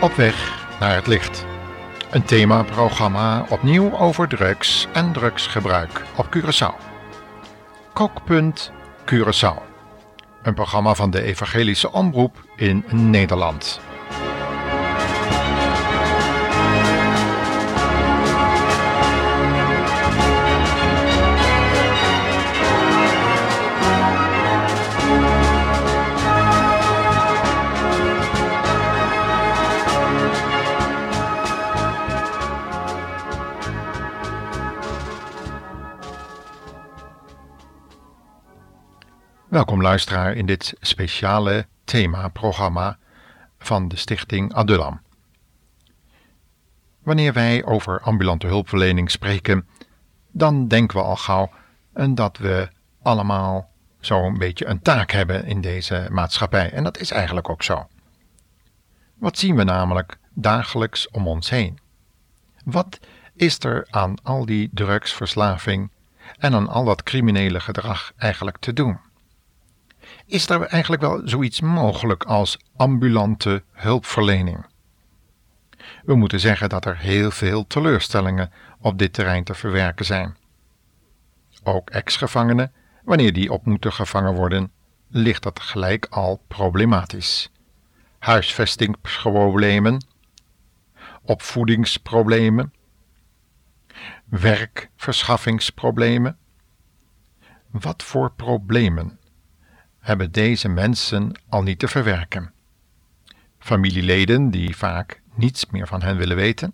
Op weg naar het licht. Een themaprogramma opnieuw over drugs en drugsgebruik op Curaçao. Kookpunt Curaçao. Een programma van de Evangelische Omroep in Nederland. Welkom luisteraar in dit speciale themaprogramma van de stichting Adullam. Wanneer wij over ambulante hulpverlening spreken, dan denken we al gauw dat we allemaal zo'n beetje een taak hebben in deze maatschappij. En dat is eigenlijk ook zo. Wat zien we namelijk dagelijks om ons heen? Wat is er aan al die drugsverslaving en aan al dat criminele gedrag eigenlijk te doen? Is er eigenlijk wel zoiets mogelijk als ambulante hulpverlening. We moeten zeggen dat er heel veel teleurstellingen op dit terrein te verwerken zijn. Ook ex-gevangenen, wanneer die op moeten gevangen worden, ligt dat gelijk al problematisch. Huisvestingsproblemen, opvoedingsproblemen, werkverschaffingsproblemen. Wat voor problemen hebben deze mensen al niet te verwerken. Familieleden die vaak niets meer van hen willen weten,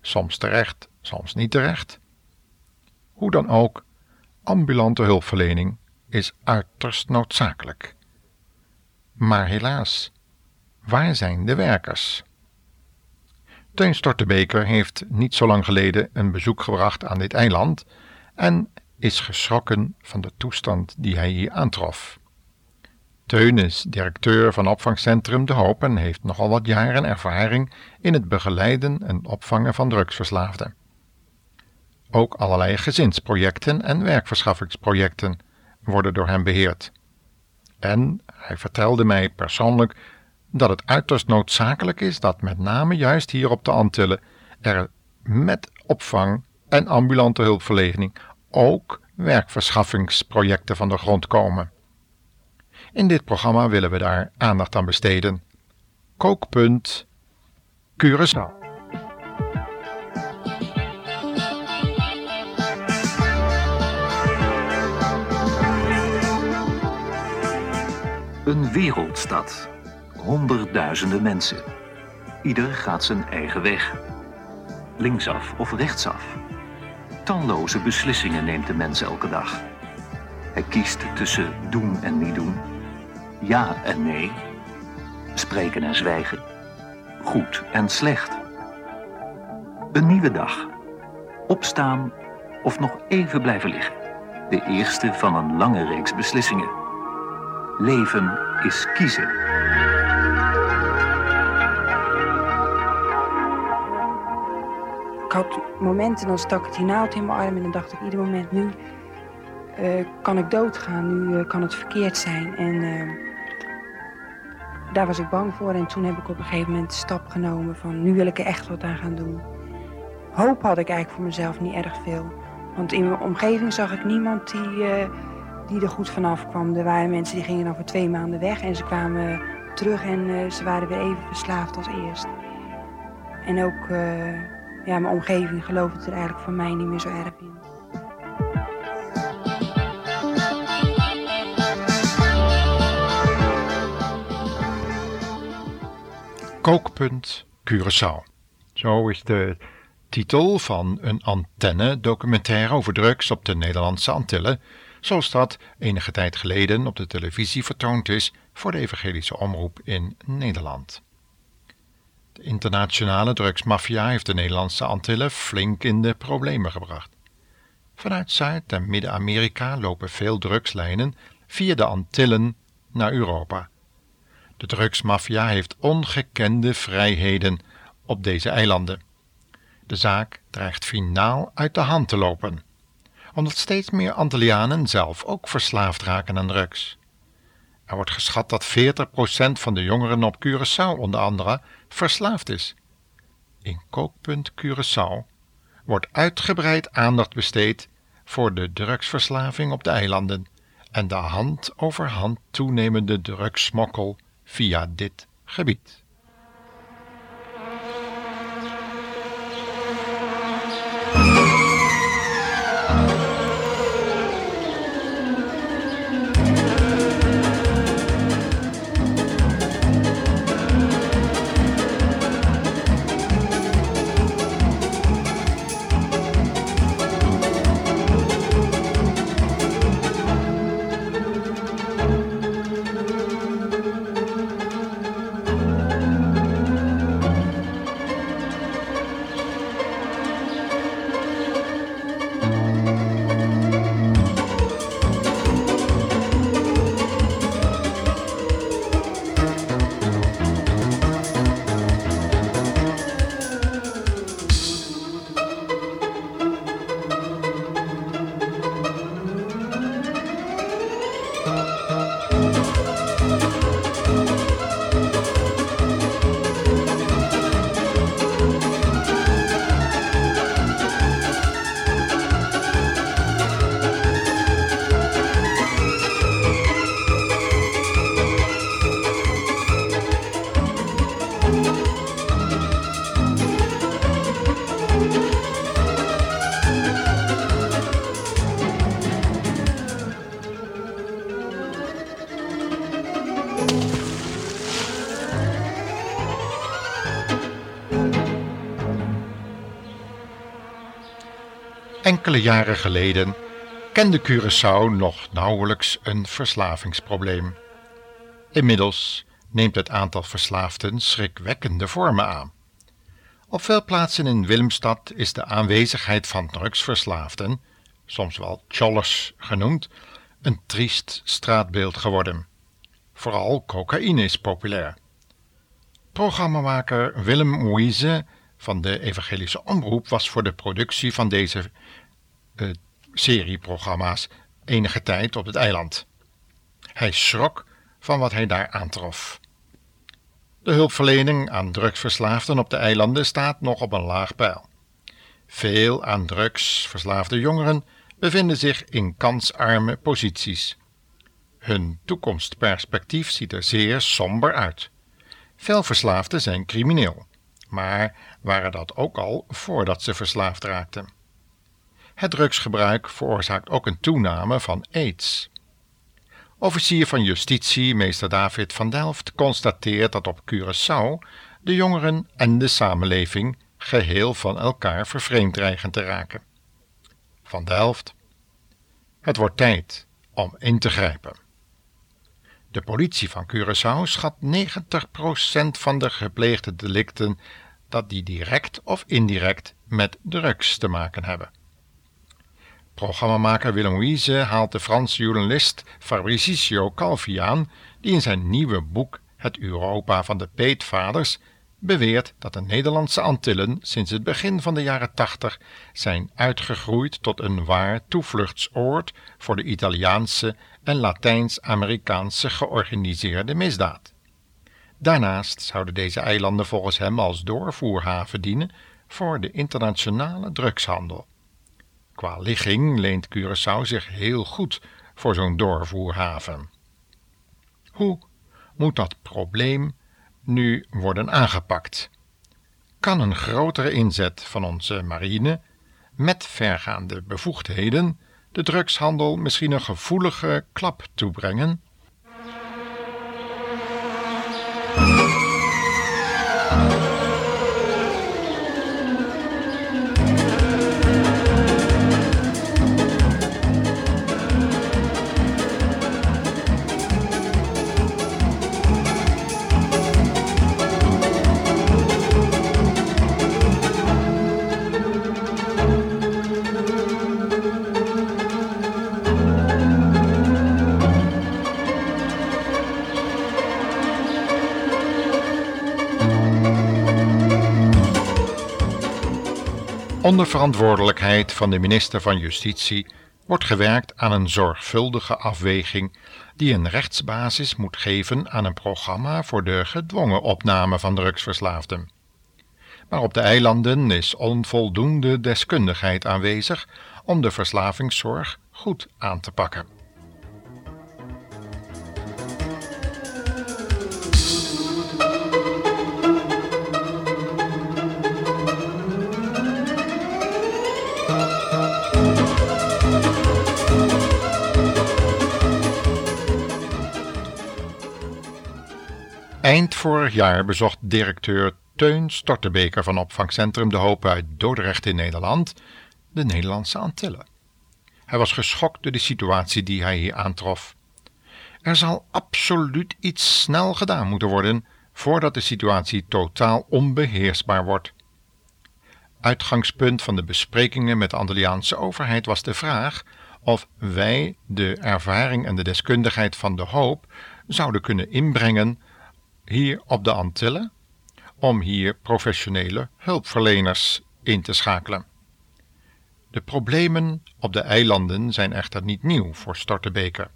soms terecht, soms niet terecht. Hoe dan ook, ambulante hulpverlening is uiterst noodzakelijk. Maar helaas, waar zijn de werkers? Teun Stortebeker heeft niet zo lang geleden een bezoek gebracht aan dit eiland en is geschrokken van de toestand die hij hier aantrof. Teun is directeur van opvangcentrum De Hoop en heeft nogal wat jaren ervaring in het begeleiden en opvangen van drugsverslaafden. Ook allerlei gezinsprojecten en werkverschaffingsprojecten worden door hem beheerd. En hij vertelde mij persoonlijk dat het uiterst noodzakelijk is dat met name juist hier op de Antillen er met opvang en ambulante hulpverlening ook werkverschaffingsprojecten van de grond komen. In dit programma willen we daar aandacht aan besteden. Kookpunt Curaçao. Een wereldstad. Honderdduizenden mensen. Ieder gaat zijn eigen weg. Linksaf of rechtsaf. Talloze beslissingen neemt de mens elke dag. Hij kiest tussen doen en niet doen, ja en nee, spreken en zwijgen, goed en slecht. Een nieuwe dag. Opstaan of nog even blijven liggen. De eerste van een lange reeks beslissingen. Leven is kiezen. Ik had momenten, dan stak ik die naald in mijn arm en dan dacht ik ieder moment nu uh, kan ik doodgaan, nu uh, kan het verkeerd zijn. En uh, daar was ik bang voor en toen heb ik op een gegeven moment de stap genomen van nu wil ik er echt wat aan gaan doen. Hoop had ik eigenlijk voor mezelf niet erg veel. Want in mijn omgeving zag ik niemand die, die er goed vanaf kwam. Er waren mensen die gingen dan voor twee maanden weg en ze kwamen terug en ze waren weer even verslaafd als eerst. En ook ja, mijn omgeving geloofde er eigenlijk voor mij niet meer zo erg in. Kookpunt Curaçao. Zo is de titel van een antenne-documentaire over drugs op de Nederlandse Antillen, zoals dat enige tijd geleden op de televisie vertoond is voor de evangelische omroep in Nederland. De internationale drugsmafia heeft de Nederlandse Antillen flink in de problemen gebracht. Vanuit Zuid- en Midden-Amerika lopen veel drugslijnen via de Antillen naar Europa. De drugsmafia heeft ongekende vrijheden op deze eilanden. De zaak dreigt finaal uit de hand te lopen, omdat steeds meer Antillianen zelf ook verslaafd raken aan drugs. Er wordt geschat dat 40% van de jongeren op Curaçao onder andere verslaafd is. In kookpunt Curaçao wordt uitgebreid aandacht besteed voor de drugsverslaving op de eilanden en de hand over hand toenemende drugssmokkel via dit gebied. Enkele jaren geleden kende Curaçao nog nauwelijks een verslavingsprobleem. Inmiddels neemt het aantal verslaafden schrikwekkende vormen aan. Op veel plaatsen in Willemstad is de aanwezigheid van drugsverslaafden, soms wel chollers genoemd, een triest straatbeeld geworden. Vooral cocaïne is populair. Programmamaker Willem Moïse van de Evangelische Omroep was voor de productie van deze serieprogramma's enige tijd op het eiland. Hij schrok van wat hij daar aantrof. De hulpverlening aan drugsverslaafden op de eilanden staat nog op een laag peil. Veel aan drugs verslaafde jongeren bevinden zich in kansarme posities. Hun toekomstperspectief ziet er zeer somber uit. Veel verslaafden zijn crimineel, maar waren dat ook al voordat ze verslaafd raakten. Het drugsgebruik veroorzaakt ook een toename van aids. Officier van Justitie, meester David van Delft, constateert dat op Curaçao de jongeren en de samenleving geheel van elkaar vervreemd dreigen te raken. Van Delft. Het wordt tijd om in te grijpen. De politie van Curaçao schat 90% van de gepleegde delicten dat die direct of indirect met drugs te maken hebben. Programmamaker Willem Wiese haalt de Franse journalist Fabricio Calvi aan, die in zijn nieuwe boek Het Europa van de Peetvaders beweert dat de Nederlandse Antillen sinds het begin van de jaren tachtig zijn uitgegroeid tot een waar toevluchtsoord voor de Italiaanse en Latijns-Amerikaanse georganiseerde misdaad. Daarnaast zouden deze eilanden volgens hem als doorvoerhaven dienen voor de internationale drugshandel. Qua ligging leent Curaçao zich heel goed voor zo'n doorvoerhaven. Hoe moet dat probleem nu worden aangepakt? Kan een grotere inzet van onze marine met vergaande bevoegdheden de drugshandel misschien een gevoelige klap toebrengen? Onder verantwoordelijkheid van de minister van Justitie wordt gewerkt aan een zorgvuldige afweging die een rechtsbasis moet geven aan een programma voor de gedwongen opname van drugsverslaafden. Maar op de eilanden is onvoldoende deskundigheid aanwezig om de verslavingszorg goed aan te pakken. Eind vorig jaar bezocht directeur Teun Stortebeker van opvangcentrum De Hoop uit Dordrecht in Nederland de Nederlandse Antillen. Hij was geschokt door de situatie die hij hier aantrof. Er zal absoluut iets snel gedaan moeten worden voordat de situatie totaal onbeheersbaar wordt. Uitgangspunt van de besprekingen met de Antilliaanse overheid was de vraag of wij de ervaring en de deskundigheid van de hoop zouden kunnen inbrengen hier op de Antillen om hier professionele hulpverleners in te schakelen. De problemen op de eilanden zijn echter niet nieuw voor Stortebeker.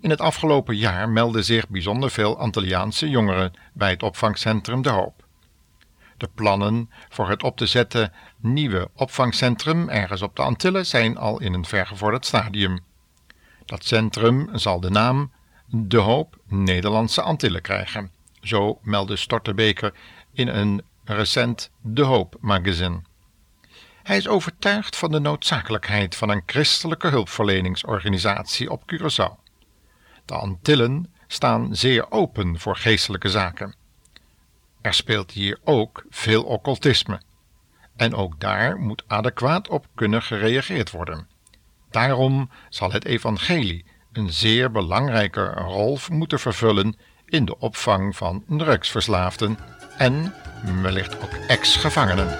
In het afgelopen jaar melden zich bijzonder veel Antilliaanse jongeren bij het opvangcentrum De Hoop. De plannen voor het op te zetten nieuwe opvangcentrum ergens op de Antillen zijn al in een vergevorderd stadium. Dat centrum zal de naam De Hoop Nederlandse Antillen krijgen. Zo meldde Stortebeker in een recent De Hoop magazine. Hij is overtuigd van de noodzakelijkheid van een christelijke hulpverleningsorganisatie op Curaçao. De Antillen staan zeer open voor geestelijke zaken. Er speelt hier ook veel occultisme. En ook daar moet adequaat op kunnen gereageerd worden. Daarom zal het evangelie een zeer belangrijke rol moeten vervullen in de opvang van drugsverslaafden en wellicht ook ex-gevangenen.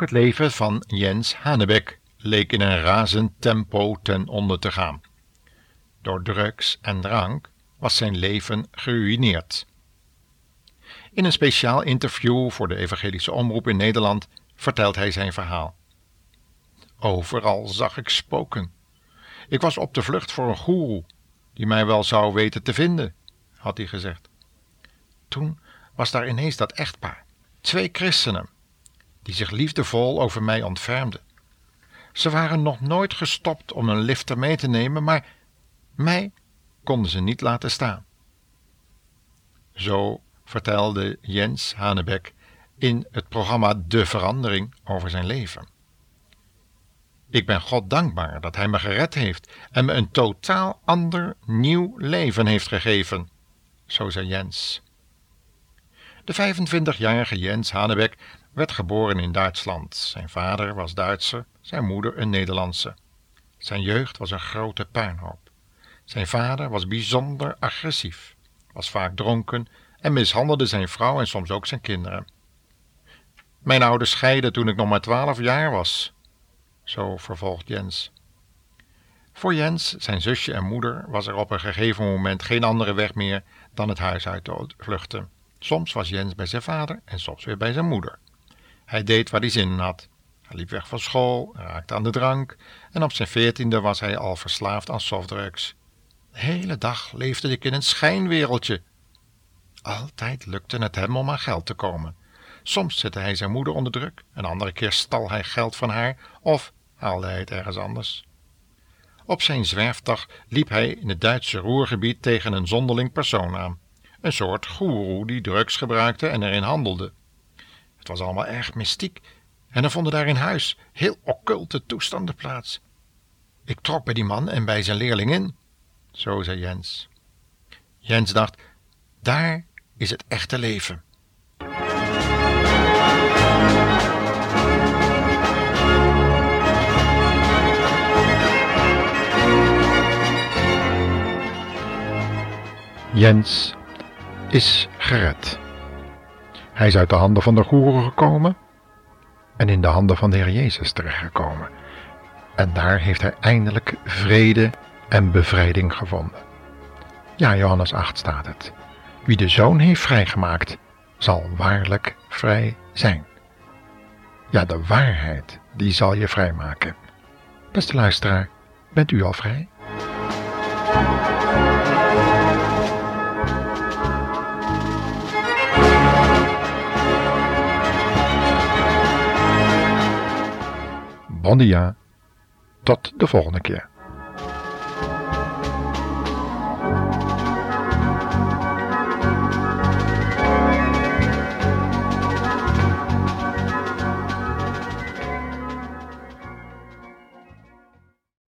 Ook het leven van Jens Hanebek leek in een razend tempo ten onder te gaan. Door drugs en drank was zijn leven geruïneerd. In een speciaal interview voor de Evangelische Omroep in Nederland vertelt hij zijn verhaal. Overal zag ik spoken. Ik was op de vlucht voor een goeroe, die mij wel zou weten te vinden, had hij gezegd. Toen was daar ineens dat echtpaar, twee christenen, die zich liefdevol over mij ontfermde. Ze waren nog nooit gestopt om een lifter mee te nemen, maar mij konden ze niet laten staan. Zo vertelde Jens Hanebek in het programma De Verandering over zijn leven. Ik ben God dankbaar dat Hij me gered heeft en me een totaal ander, nieuw leven heeft gegeven, zo zei Jens. De 25-jarige Jens Hanebek werd geboren in Duitsland. Zijn vader was Duitser, zijn moeder een Nederlandse. Zijn jeugd was een grote puinhoop. Zijn vader was bijzonder agressief, was vaak dronken en mishandelde zijn vrouw en soms ook zijn kinderen. Mijn ouders scheiden toen ik nog maar twaalf jaar was, zo vervolgt Jens. Voor Jens, zijn zusje en moeder was er op een gegeven moment geen andere weg meer dan het huis uit te vluchten. Soms was Jens bij zijn vader en soms weer bij zijn moeder. Hij deed waar hij zin in had. Hij liep weg van school, raakte aan de drank en op zijn veertiende was hij al verslaafd aan softdrugs. De hele dag leefde ik in een schijnwereldje. Altijd lukte het hem om aan geld te komen. Soms zette hij zijn moeder onder druk, een andere keer stal hij geld van haar of haalde hij het ergens anders. Op zijn zwerfdag liep hij in het Duitse roergebied tegen een zonderling persoon aan. Een soort goeroe die drugs gebruikte en erin handelde. Het was allemaal erg mystiek en er vonden daar in huis heel occulte toestanden plaats. Ik trok bij die man en bij zijn leerling in, zo zei Jens. Jens dacht: daar is het echte leven. Jens is gered. Hij is uit de handen van de goeren gekomen en in de handen van de Heer Jezus terechtgekomen. En daar heeft hij eindelijk vrede en bevrijding gevonden. Ja, Johannes 8 staat het. Wie de zoon heeft vrijgemaakt, zal waarlijk vrij zijn. Ja, de waarheid, die zal je vrijmaken. Beste luisteraar, bent u al vrij? Bon dia, tot de volgende keer.